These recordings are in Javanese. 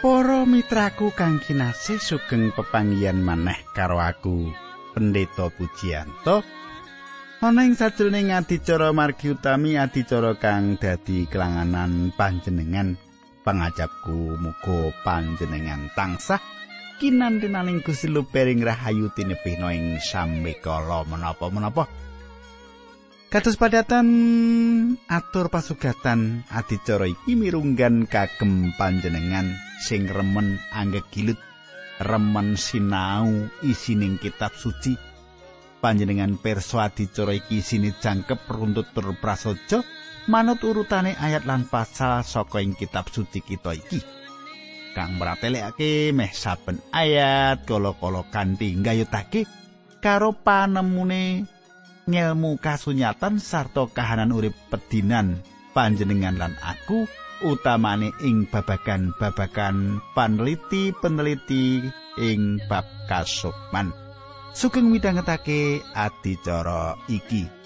Para mitraku kang kinasih sugeng pepanggihan maneh karo aku Pendeta Pujiyanto. Ana ing sajroning adicara margi utami adicara kang dadi kelanganan panjenengan pangajapku muga panjenengan tansah kinantenaning Gusti Lupering rahayu tinebihna ing sambekala menapa-menapa. Kados padatan atur pasugatan adicara iki mirunggan kagem panjenengan sing remen anggegilut remen sinau isining kitab suci. Panjenengan perso adicara iki isine jangkep runtut tur prasaja manut urutane ayat lan pasal saka ing kitab suci kita iki. Kang mratelekake meh saben ayat kala-kala kanthi nggayutake karo panemune ngelmu kasunyatan sarta kahanan urip pedinan panjenengan lan aku utamane ing babagan-babagan paneliti-peneliti ing bab kasukman. Sugeng midhangetake adicara iki.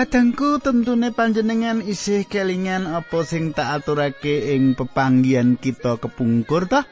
Kadangku tentune panjenengan isih kelingan apa sing tak aturake ing pepanggian kita kepungkur ta?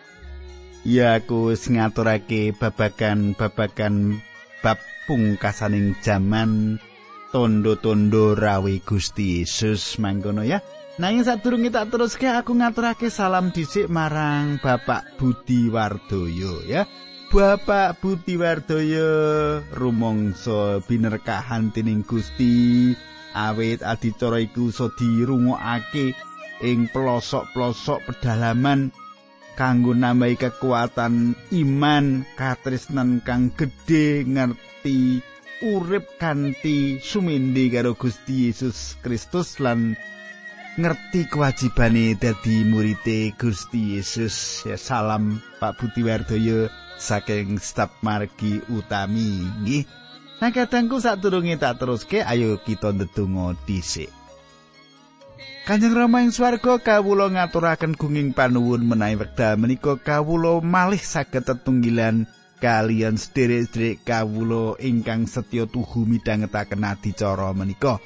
Ya aku ngaturake babagan-babagan bab pungkasaning jaman tondo-tondo rawe Gusti Yesus mangkono ya. Nanging sadurunge tak teruske aku ngaturake salam dhisik marang Bapak Budi Wardoyo ya. Bapak Budi Wardoyo rumangsa binerkahan tining Gusti. Awit adicara iku iso dirungokake ing pelosok-pelosok pedalaman kanggo nambahi kekuatan iman katresnan kang gedhe ngerti urip kanthi sumindi karo Gusti Yesus Kristus lan ngerti kewajibane dadi murite Gusti Yesus. Ya salam Pak Budi Wardoyo saking staf margi utami nggih. Nah kadangku sadurunge tak teruske ayo kita ndedonga dhisik. Kanjeng Rama ing swarga kawula ngaturaken gunging panuwun menawi wekdal menika kawula malih saged tetunggilan kalian sederek-sederek kawula ingkang setya tuhu midhangetaken adicara menika.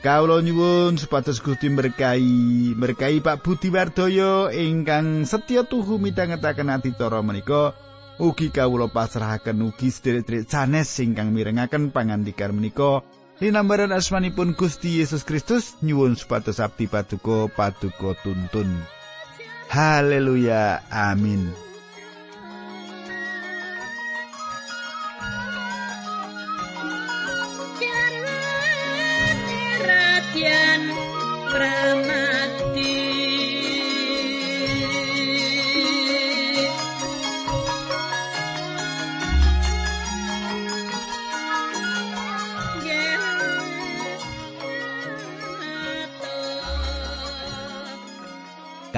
Kawula nyuwun supados Gusti berkahi, berkahi Pak Budi Wardoyo ingkang setya tuhu midhangetaken adicara menika. Ugi kawula pasrahaken ugi sedherek-sedherek sanes ingkang mirengaken pangandikan menika linambaran asmanipun Gusti Yesus Kristus nyuwun supados abdi paduka paduka tuntun. Haleluya. Amin.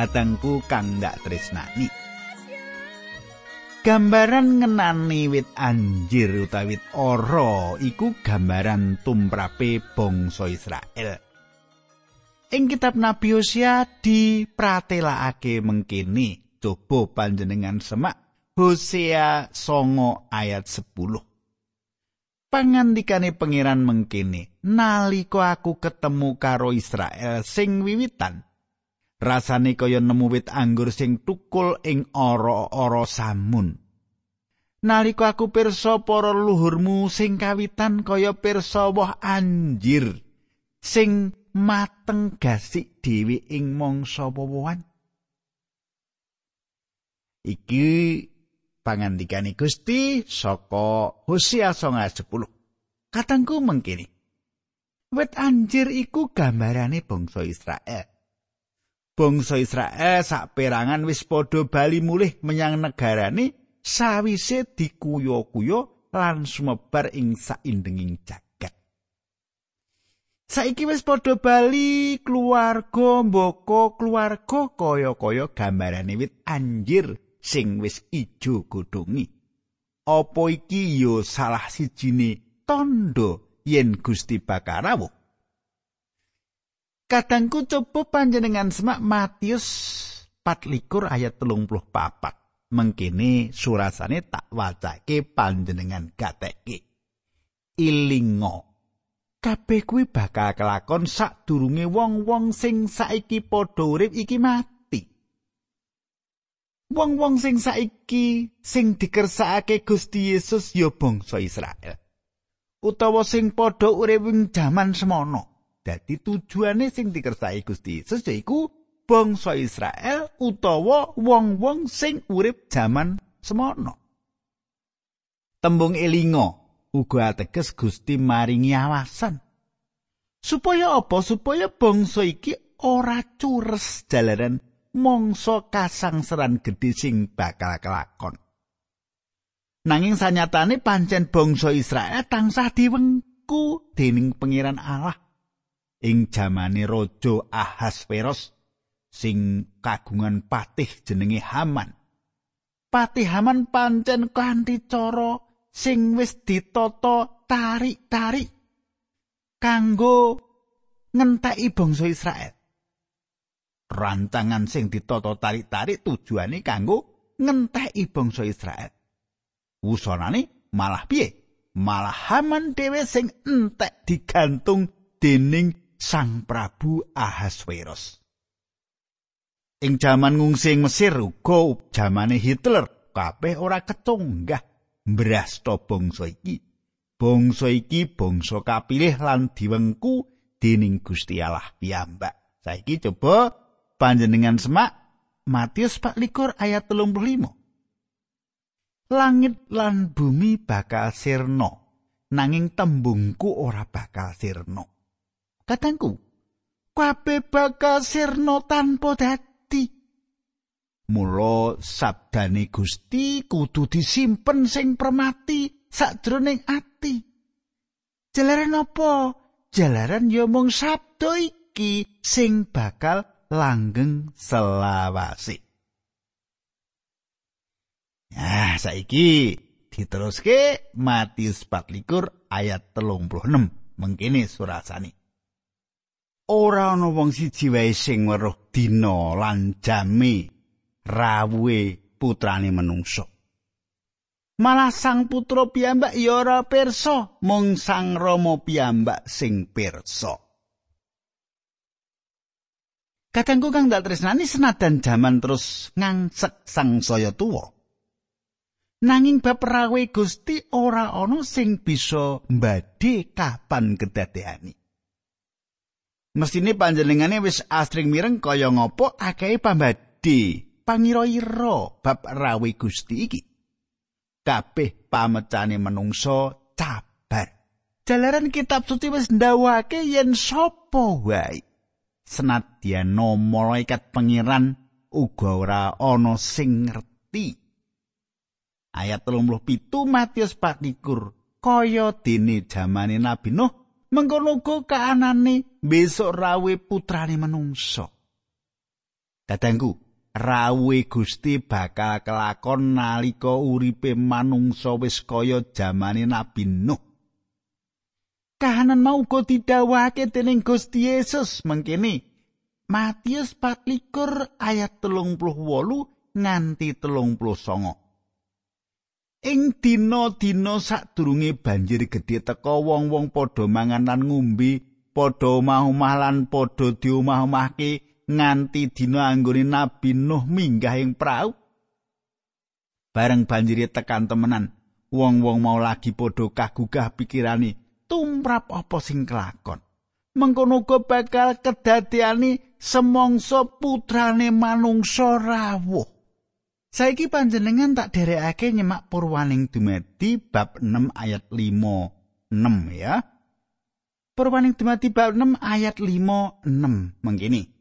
Kadangku kang ndak tresnani. Gambaran ngenani wit anjir utawi wit ora iku gambaran tumrape bangsa Israel. Ing kitab Nabi Hosea dipratelakake mengkini coba panjenengan semak Hosea songo ayat 10. Pangandikane pangeran mengkini nalika aku ketemu karo Israel sing wiwitan rasane kaya nemu wit anggur sing tukul ing ora-ora samun. Nalika aku pirsa para luhurmu sing kawitan kaya pirsa woh anjir sing mateng gasik dhewe ing mangsa wowoan. Iki pangandikane Gusti saka Hosea 10. Katangku mengkini. Wit anjir iku gambarane bangsa Israel. Bangsa Israel saperangan wis padha bali mulih menyang negarane sawise dikuyo-kuyo lan sumebar ing saindenging jagat. Saiki wis padha bali keluarga mboko keluarga kaya-kaya gambarane wit anjir sing wis ijo godhongi. Apa iki ya salah sijine tondo yen Gusti bakal rawuh? Kadangku coba panjenengan semak Matius 24 ayat 34. Mengkini surasane tak wacake panjenengan gateke. Ilingo kabeh kuwi bakal kelakon sadurunge wong-wong sing saiki padha urip iki mati. Wong-wong sing saiki sing dikersakake Gusti Yesus ya bangsa Israel. Utawa sing padha urip ing jaman semono. Dadi tujuane sing dikersaki Gusti Yesus yaiku bangsa Israel utawa wong-wong sing urip jaman semono. Tembung elingo uga ateges Gusti maringi awasan. Supaya apa? Supaya bangsa iki ora cures jalaran mangsa kasangsaran gedhe sing bakal kelakon. Nanging sanyatane pancen bangsa Israel tansah diwengku dening pangeran Allah ing jamane raja Ahasveros sing kagungan patih jenenge Haman. Patih Haman pancen kanthi cara sing wis ditata tarik-tarik kanggo ngenteki bangsa Israel. Rancangan sing ditata tarik-tarik tujuane kanggo ngenteki bangsa Israel. Wusonane malah piye? Malah Haman dhewe sing entek digantung dening Sang Prabu Ahasveros. Ing jaman ngungsing Mesir uga jamane Hitler kabeh ora ketunggah mbrasta bangsa iki. Bangsa iki bangsa kapilih lan diwengku dening Gusti Allah piyambak. Saiki coba panjenengan semak Matius 24 ayat 35. Langit lan bumi bakal sirna, nanging tembungku ora bakal sirna. Katangku, kabeh bakal sirna tanpa dadi. Mula sabdane Gusti kudu disimpen sing permati sakjroning ati. Jalaran apa? Jalaran ya mung sabda iki sing bakal langgeng selawase. Nah, saiki diteruske Matius 24 ayat 36 mengkene surasane. Ora ana wong siji wae sing weruh dina lan jame rawuhe putrane menungso. Malah sang putra piyambak ya ora pirsa, mung sang Rama piyambak sing pirsa. Kakangku kang dak tresnani senadan jaman terus ngangsek sang saya tuwa. Nanging bab rawe Gusti ora ana sing bisa mbadhe kapan kedadeane. Mestine panjenengane wis asring mireng kaya ngopo akeh pambadhe pangira-ira bab rawe Gusti iki. Kabeh pamecane menungso cabar. Jalaran kitab suci wis ndawake yen sapa wae senadyan malaikat pangeran uga ora ana sing ngerti. Ayat 37 Matius 24 kaya dene jamane Nabi Nuh mengkono uga kaanane besok rawe putrane menungso. Kadangku, rawe Gusti bakal kelakon nalika uripe manungsa wis kaya jamane Nabi Nuh. Kahanan mau uga didhawuhake dening Gusti Yesus mengkene Matius 24 ayat 38 nganti 39. Ing dina-dina sadurunge banjir gedhe teka wong-wong padha mangan lan ngombe, padha omah-omah lan padha diomah-omahke nganti dina anggone Nabi Nuh minggah ing prau. Bareng banjire tekan temenan, wong-wong mau lagi padha kagugah pikirane, tumrap apa sing kelakon. Mengkono uga bakal kedadeane semongso putrane manungsa rawuh. Saiki panjenengan tak derekake nyemak purwaning dumadi bab 6 ayat 5 6 ya. Purwaning dumadi bab 6 ayat 5 6 mengkini.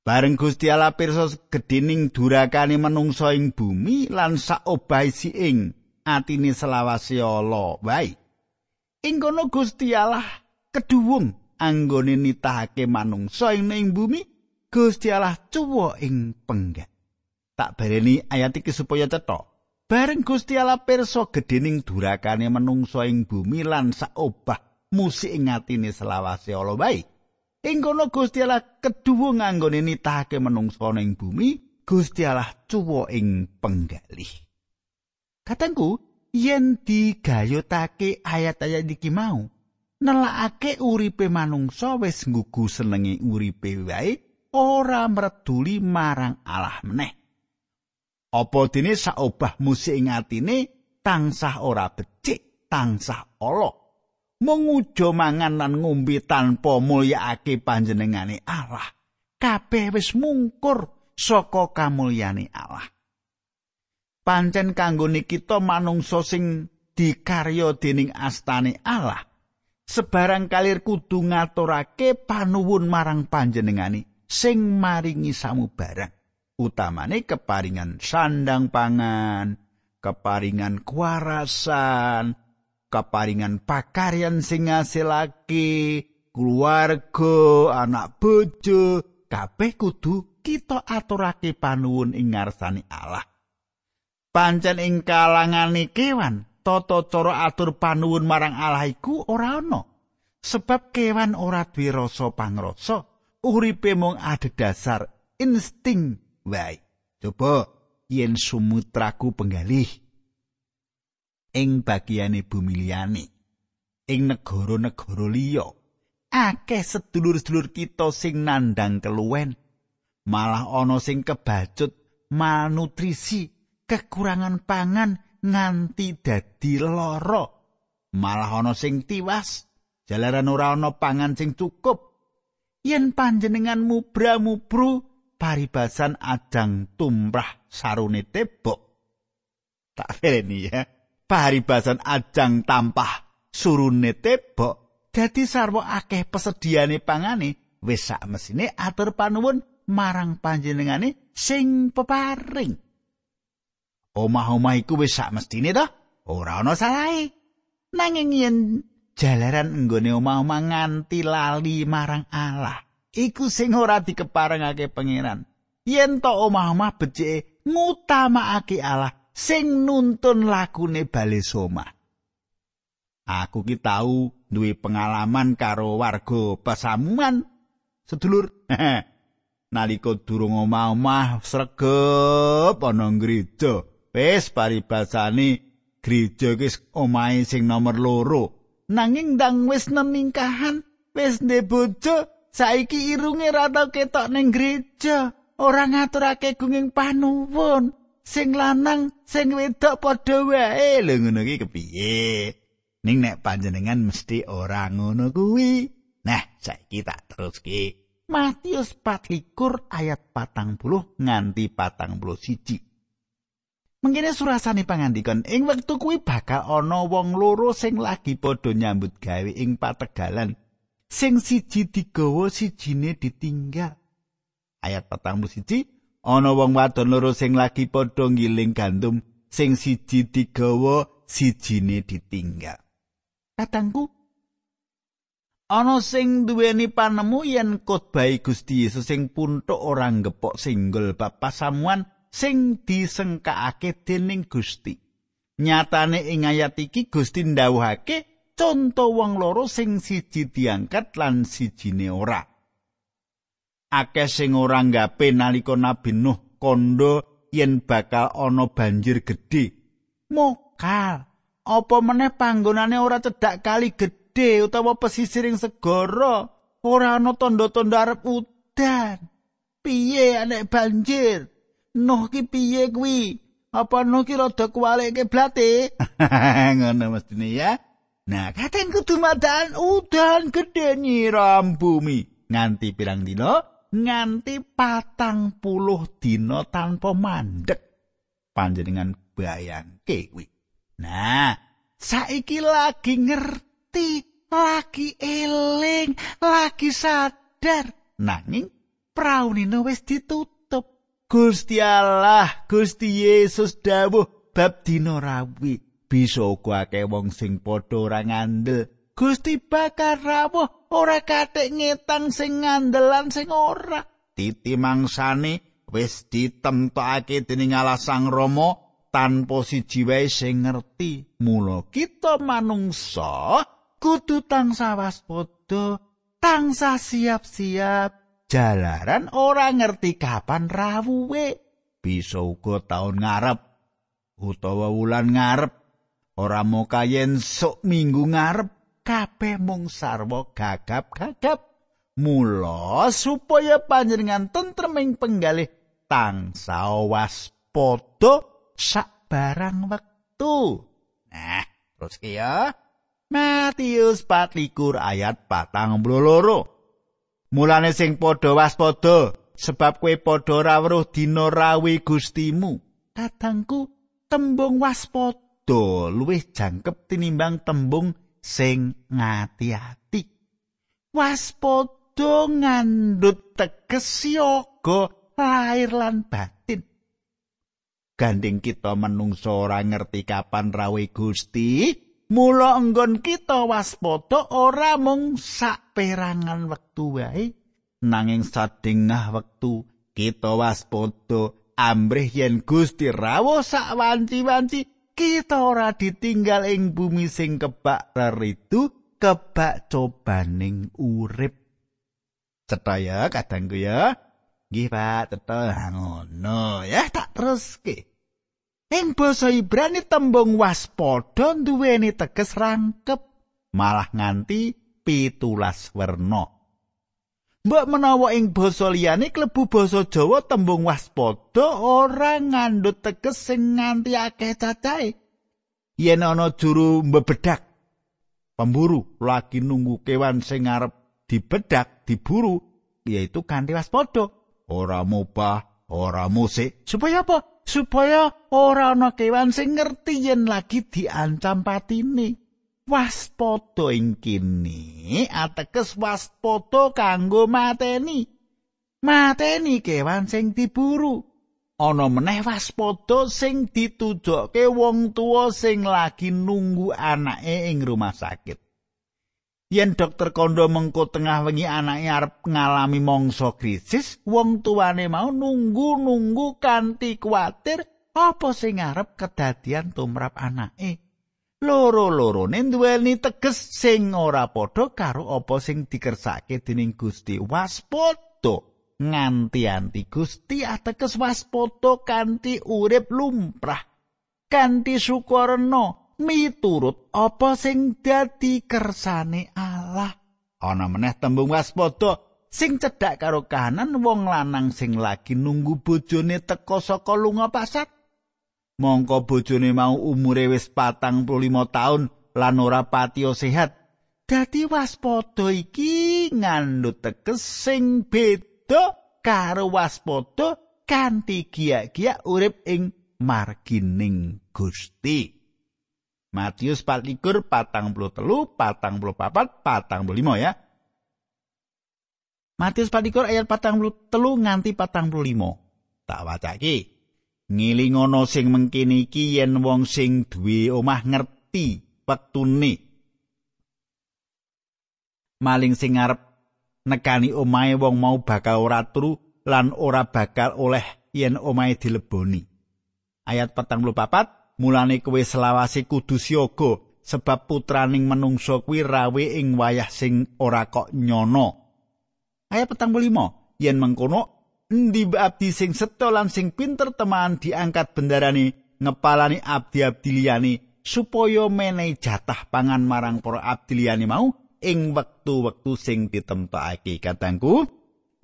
Bareng Gusti Allah pirsa gedhening durakane manungsa ing bumi lan saobahe ing atine selawase Allah wae. Ing kono Gusti Allah keduwung anggone nitahake manungsa ing bumi Gusti Allah cuwa ing penggal tak bareni ayat iki supaya cetha bareng Gusti Allah pirsa gedhening durakane manungsa ing bumi lan saobah musik ing atine selawase Allah wae. Ing kono Gusti Allah keduwa nganggone nitahake manungsa ing bumi Gusti Allah cuwa ing penggalih. Katengku yen digayutake ayat-ayat iki mau nelakake uripe manungsa wis nggugu senenge uripe wae ora mreduli marang Allah meneh apa dene saobah musik ing atine tansah ora becik tansah ala mengujo mangan lan ngombe tanpa mulyakake panjenengane Allah kabeh wis mungkur saka kamulyane Allah. Pancen kanggo kita manungsa sing dikarya dening astane Allah sebarang kalir kudu ngaturake panuwun marang panjenengani sing maringi samubarang utamane keparingan sandang pangan keparingan kuarasan keparingan pakaryan sing ngasilake keluarga anak bojo kabeh kudu kita aturake panuwun ing ngarsane Allah. Pancen ing kalangane kewan tata cara atur panuwun marang Allah iku ora ana. Sebab kewan ora duwe rasa pangrasa uripe mung adhedhasar insting wae coba yen sumutraku penggalih. Ing bagiane bumi liyane ing negara-negara liya akeh sedulur-sedulur kita sing nandang keluwen. Malah ana sing kebacut malnutrisi kekurangan pangan nganti dadi lara. Malah ana sing tiwas jalaran ora ana pangan sing cukup. Yen panjenengan mubra-mubru paribasan ajang tumrah sarune tebok. Tak reni ya. Paribasan ajang tampah surune tebok. Dadi sarwa akeh pesediane pangane wis sak mesine atur panuwun marang panjenengane sing peparing. Omah-omah iku wis sak mestine to ora ana salahe. Nanging yen jalaran enggone omah-omah nganti lali marang Allah iku sing ora dikeparengake pangeran. Yen to omah-omah becike ngutamakake Allah sing nuntun lakune bali somah aku ki tau duwe pengalaman karo warga pesamuan. Sedulur nalika durung omah-omah sregep ana gereja wis paribasane gereja wis omahe sing nomor loro. Nanging ndang wis neningkahan wis ndek bojo saiki irunge rata ketok ning gereja ora ngaturake gunging panuwun. Sing lanang sing wedok padha wae. Lho ngono iki kepiye? Ning nek panjenengan mesti ora ngono kuwi. Nah saiki tak teruske. Matius 4 ayat patang puluh nganti patang puluh siji. Mengkene surasane pangandikan ing wektu kuwi bakal ana wong loro sing lagi padha nyambut gawe ing pategalan. Sing siji digawa sijine ditinggal. Ayat petang siji ana wong wadon loro sing lagi padha ngiling gandum sing siji digawa sijine ditinggal. Katangku ana sing duweni panemu yen khotbah Gusti Yesus sing puntuk ora ngepok singgol bab pasamuan sing disengkakake dening Gusti. Nyatane ing ayat iki Gusti ndawuhake conto wong loro sing siji diangkat lan sijine ora. Akeh sing ora nggape nalika Nabi Nuh kondo yen bakal ana banjir gedhe. Mokal, apa meneh panggonane ora cedhak kali gedhe utawa pesisir ing segara, ora ana tanda-tanda arep udan. Piye anek banjir? Nuh ki piye kuwi? Apa Nuh ki rada kuwalike blate? Ngono mestine ya. Nah, katen kudu madan udan gedhe nyiram bumi nganti pirang dina? Nganti patang puluh dina tanpa mandek. Panjenengan bayangke kuwi. Nah, saiki lagi ngerti, lagi eling, lagi sadar. Nanging praunine wis ditutup. Gusti Allah, Gusti Yesus dawuh bab dina rawi. Bisa uga akeh wong sing padha ora ngandel Gusti bakal rawuh ora katik ngetang sing ngandelan sing ora. Titi mangsane wis ditemtokake dening Allah Sang Rama tanpa siji wae sing ngerti. Mula kita manungsa kudu tansah waspada, tansah siap-siap. Jalaran ora ngerti kapan rawuhe. Bisa uga taun ngarep utawa wulan ngarep. Ora mau kayen sok minggu ngarep kabeh mung sarwa gagap-gagap. Mula supaya panjenengan tentreming penggalih tansah waspada sak barang wektu. Nah, terus ya. Matius 24 ayat 42. Mulane sing padha waspada sebab kowe padha ora weruh dina rawi Gustimu. Kadangku tembung waspada luwih jangkep tinimbang tembung sing ngati-ati. Waspada ngandhut teges yoga lahir lan batin. Gandeng kita menungso ora ngerti kapan rawe Gusti, mula enggon kita waspada ora mung sak perangan wektu wae, nanging sadengah wektu kita waspada ambrih yen Gusti rawuh sak wanci-wanci kita ora ditinggal ing bumi sing kebak reritu kebak cobaning urip. Cetha kadangku ya. Nggih Pak cetha. Ngono ya tak teruske. Ing basa Ibrani tembung waspada duweni teges rangkep malah nganti pitulas werna Mbok menawa ing basa liyane klebu basa Jawa tembung waspada ora ngandhut teges sing nganti akeh cacahe. Yen ana juru mbebedak pemburu lagi nunggu kewan sing arep dibedak, diburu, yaitu kanthi waspada. Ora mubah, ora musik. Supaya apa? Supaya ora ana kewan sing ngerti yen lagi diancam patine. Waspada ing kene ateges waspada kanggo mateni. Mateni kewan sing diburu. Ana meneh waspada sing ditujokke wong tua sing lagi nunggu anake ing rumah sakit. Yen dokter kondo mengko tengah wengi anake arep ngalami mangsa krisis wong tuane mau nunggu-nunggu kanthi kuatir apa sing arep kedadian tumrap anake loro-lorone duweni teges sing ora padha karo apa sing dikersake dening Gusti waspada. Nganti anti Gusti ateges waspada kanthi urip lumrah kanthi syukurna miturut apa sing dadi kersane Allah. Ana meneh tembung waspada sing cedhak karo kahanan wong lanang sing lagi nunggu bojone teka saka lunga pasat mongko bojone mau umure wis patang puluh lima taun lan ora patio sehat dadi waspada iki ngandhut teges sing beda karo waspada kanthi giya-giya urip ing margining Gusti. Matius 24 patang puluh telu patang puluh papat patang puluh lima ya. Matius 24 ayat patang puluh telu nganti patang puluh lima. Tak wacaki ngilingono sing mengkini iki yen wong sing duwe omah ngerti wektune maling sing arep nekani omahe wong mau bakal ora turu lan ora bakal oleh yen omahe dileboni. Ayat 44 mulane kowe selawase kudu siaga sebab putraning menungso kuwi rawe ing wayah sing ora kok nyono. Ayat 45 yen mengkono endi abdi sing seto lan sing pinter teman diangkat bendarane ngepalani abdi-abdi liyane supaya menehi jatah pangan marang para abdi liyane mau ing wektu-wektu sing ditemtokake. Katangku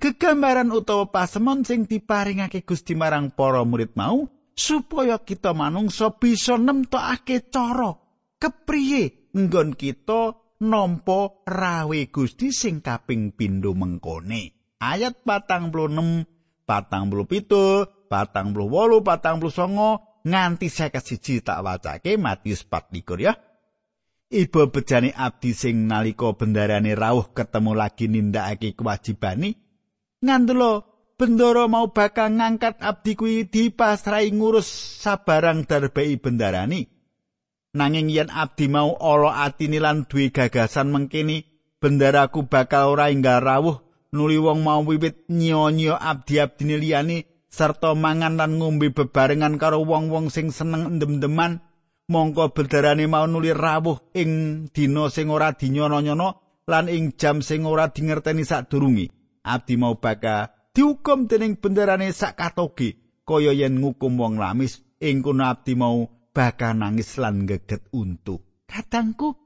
gegambaran utawa pasemon sing diparingake Gusti marang para murid mau supaya kita manungsa bisa nemtokake cara kepriye nggon kita nampa rawe Gusti sing kaping pindho mengkone ayat patang puluh patang puluh pitu, patang puluh wolu, patang puluh songo, nganti saya siji tak wacake Matius 4 ya. Ibu bejani abdi sing naliko bendarane rawuh ketemu lagi nindakake kewajibane. Ngandelo bendoro mau bakal ngangkat abdi kuwi dipasrai ngurus sabarang darbai bendarani. nanging yen abdi mau ala atine lan duwe gagasan mengkini bendaraku bakal ora enggal rawuh nuli wong mau wiwit nyio-nyio abdi-abdine liyane sarta mangan lan ngombe bebarengan karo wong-wong sing seneng endem-deman mongko bendarane mau nuli rawuh ing dina sing ora dinyono-nyono lan ing jam sing ora dingerteni sadurunge abdi mau bakal dihukum dening bendarane sak katoge kaya yen ngukum wong lamis ing kono abdi mau bakal nangis lan geget untu. Katangku,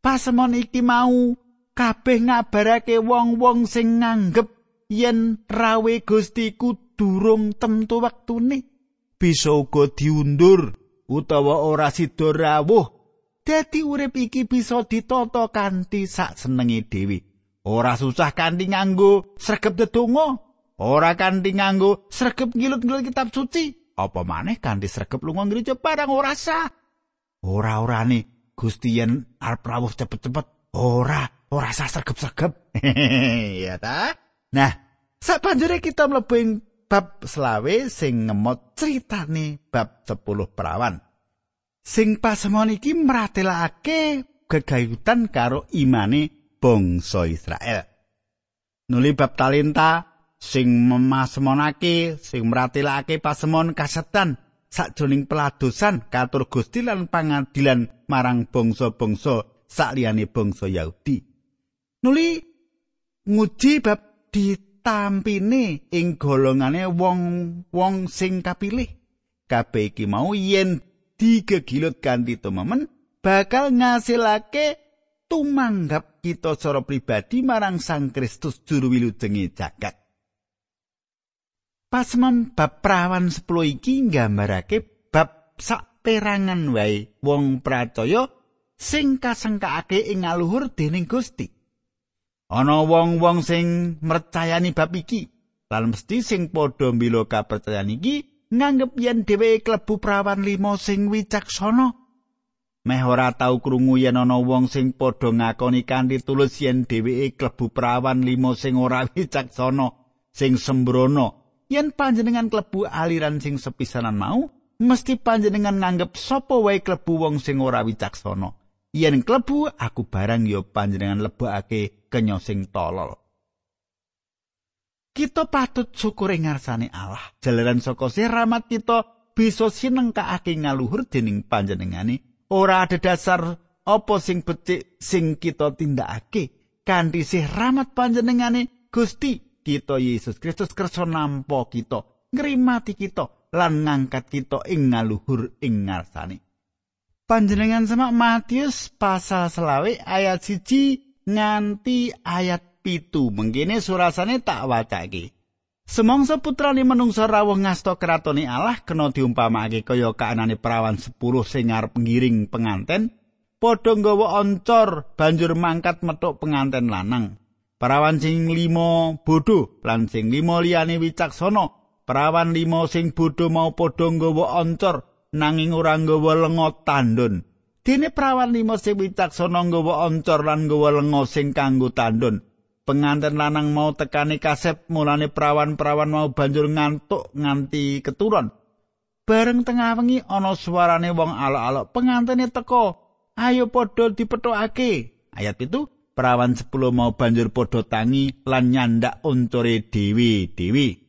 pasemon iki mau kabeh ngabarake wong-wong sing nganggep yen rawe Gustiku durung temtu wektune bisa uga diundur utawa ora sida rawuh. Dadi urip iki bisa ditata kanthi sak senenge dhewe. Ora susah kanthi nganggo sregep dedonga, ora kanthi nganggo sregep ngilut-ngilut kitab suci. apa maneh kanthi sregep lunga gereja barang ora sah. Ora-orane Gusti yen arep rawuh cepet-cepet, ora, ora sah sregep-sregep. ya ta? Nah, sabanjure kita mlebu bab selawe sing ngemot critane bab 10 perawan. Sing pasemon iki mratelake gegayutan karo imane bangsa Israel. Nuli bab talenta sing memasemonake sing mratelake pasemon kasetan sakjroning peladosan katur Gusti lan pangadilan marang bangsa-bangsa sakliyane bangsa Yahudi. Nuli nguji bab ditampine ing golongane wong-wong sing kapilih. Kabeh iki mau yen digegilut kanthi tememen bakal ngasilake tumanggap kita secara pribadi marang Sang Kristus juru wilujenge jagat. Pasmon bab prawan 10 iki nggambarake bab saperangan wae wong pracaya sing kasengkake ing aluhur dening Gusti. Ana wong-wong sing mercayani bab iki, lan mesti sing padha mbila kapercayan iki nganggep yen dheweke klebu prawan limo sing wicaksana. Meh ora tau krungu yen ana wong sing padha ngakoni kanthi tulus yen dheweke klebu prawan limo sing ora wicaksana, sing sembrono, yen panjenengan klebu aliran sing sepisanan mau mesti panjenengan nganggep sapa wae klebu wong sing ora wicaksana yen klebu aku barang ya panjenengan lebokake kenya sing tolol. Kita patut syukur ing ngarsane Allah. Jalaran saka rahmat kita bisa sinengkake ngaluhur dening panjenengane. Ora ada dasar apa sing becik sing kita tindakake kanthi sih rahmat panjenengane. Gusti kita Yesus Kristus kersa nampa kita, ngrimati kita lan ngangkat kita ing ngaluhur ing ngarsane. Panjenengan semak Matius pasal selawe ayat siji nganti ayat pitu mengkini surasane tak wacake. Semongso putrane menungsa rawuh ngasta kratone Allah kena diumpamakake kaya kaanane perawan 10 sing arep ngiring penganten padha nggawa oncor banjur mangkat metuk penganten lanang. Parawan sing limo bodho lan sing limo liyane wicaksana. Parawan limo sing bodho mau padha nggawa oncor nanging ora nggawa lenga tandon. Dene perawan limo sing wicaksana nggawa oncor lan nggawa lenga sing kanggo tandon. Penganten lanang mau tekani kasep mulane perawan-perawan mau banjur ngantuk nganti keturun. Bareng tengah wengi ana suarane wong alok-alok pengantene teko. Ayo padha dipethokake. Ayat itu Prawan 10 mau banjur padha tangi lan nyandak unture dewi-dewi.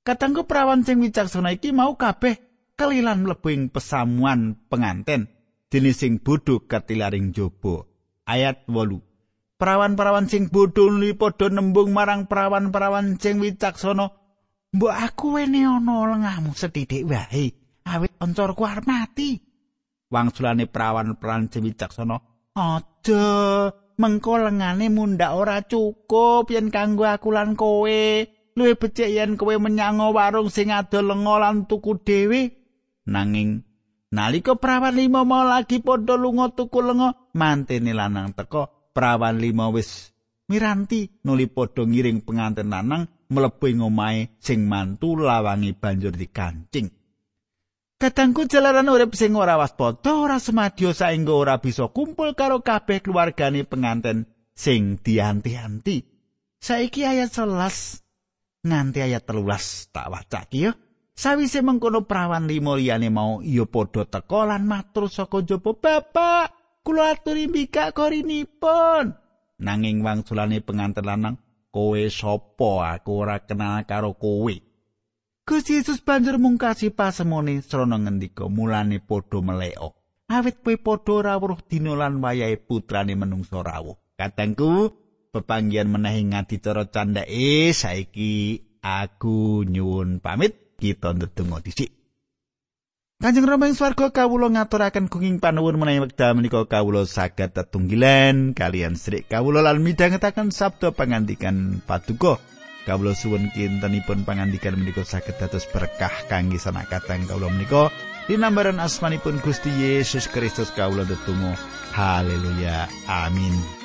Katanggu prawan sing wicaksana iki mau kabeh kelilan mlebu ing pesamuan penganten dene sing bodho katilaring jaba. Ayat 8. Prawan-prawan sing bodho li padha nembung marang prawan-prawan sing wicaksana, "Mbok aku wene ana lengahmu sethithik wae, awit oncorku arep mati." Wangsulane prawan-prawan sing wicaksana, "Aja, mengko lengane mundak ora cukup yen kanggo aku lan kowe luwih becik yen kowe menyango warung sing adol lenga lan tuku dhewe nanging nalika prawan lima mau lagi padha lunga tuku lenga mantene lanang teko prawan lima wis miranti nuli padha ngiring pengantin lanang mlebu ing omahe sing mantu lawangi banjur dikancing Kadangku jalaran urip sing ora waspada ora semadya saengga ora bisa kumpul karo kabeh keluargane penganten sing dianti-anti. Saiki ayat 11 nganti ayat 13 tak wacak ya. Sawise mengkono prawan limo liyane mau iya padha teka lan matur saka jaba, "Bapak, kula aturi mbikak korinipun." Nanging wangsulane pengantin lanang, "Kowe sapa? Aku ora kenal karo kowe." Gusti Yesus banjur mungkasi pasemone srana ngendika, "Mulane padha meleo. Awit kowe padha ora weruh dina lan wayahe putrane menungsa rawuh." Katengku, pepanggian menehi ngadicara candhake saiki aku nyuwun pamit. Kita ndedonga dhisik. Kanjeng Rama ing swarga kawula ngaturaken gunging panuwun menawi wekdal menika kawula saged tetunggilan kalian srik kawula lan midhangetaken sabda pangandikan paduka. Kawula suwun kintenipun pangandikan menika saged dados berkah kangge sanak katang kawula menika. Dinambaran asmanipun Gusti Yesus Kristus kawula ndedonga. Haleluya. Amin.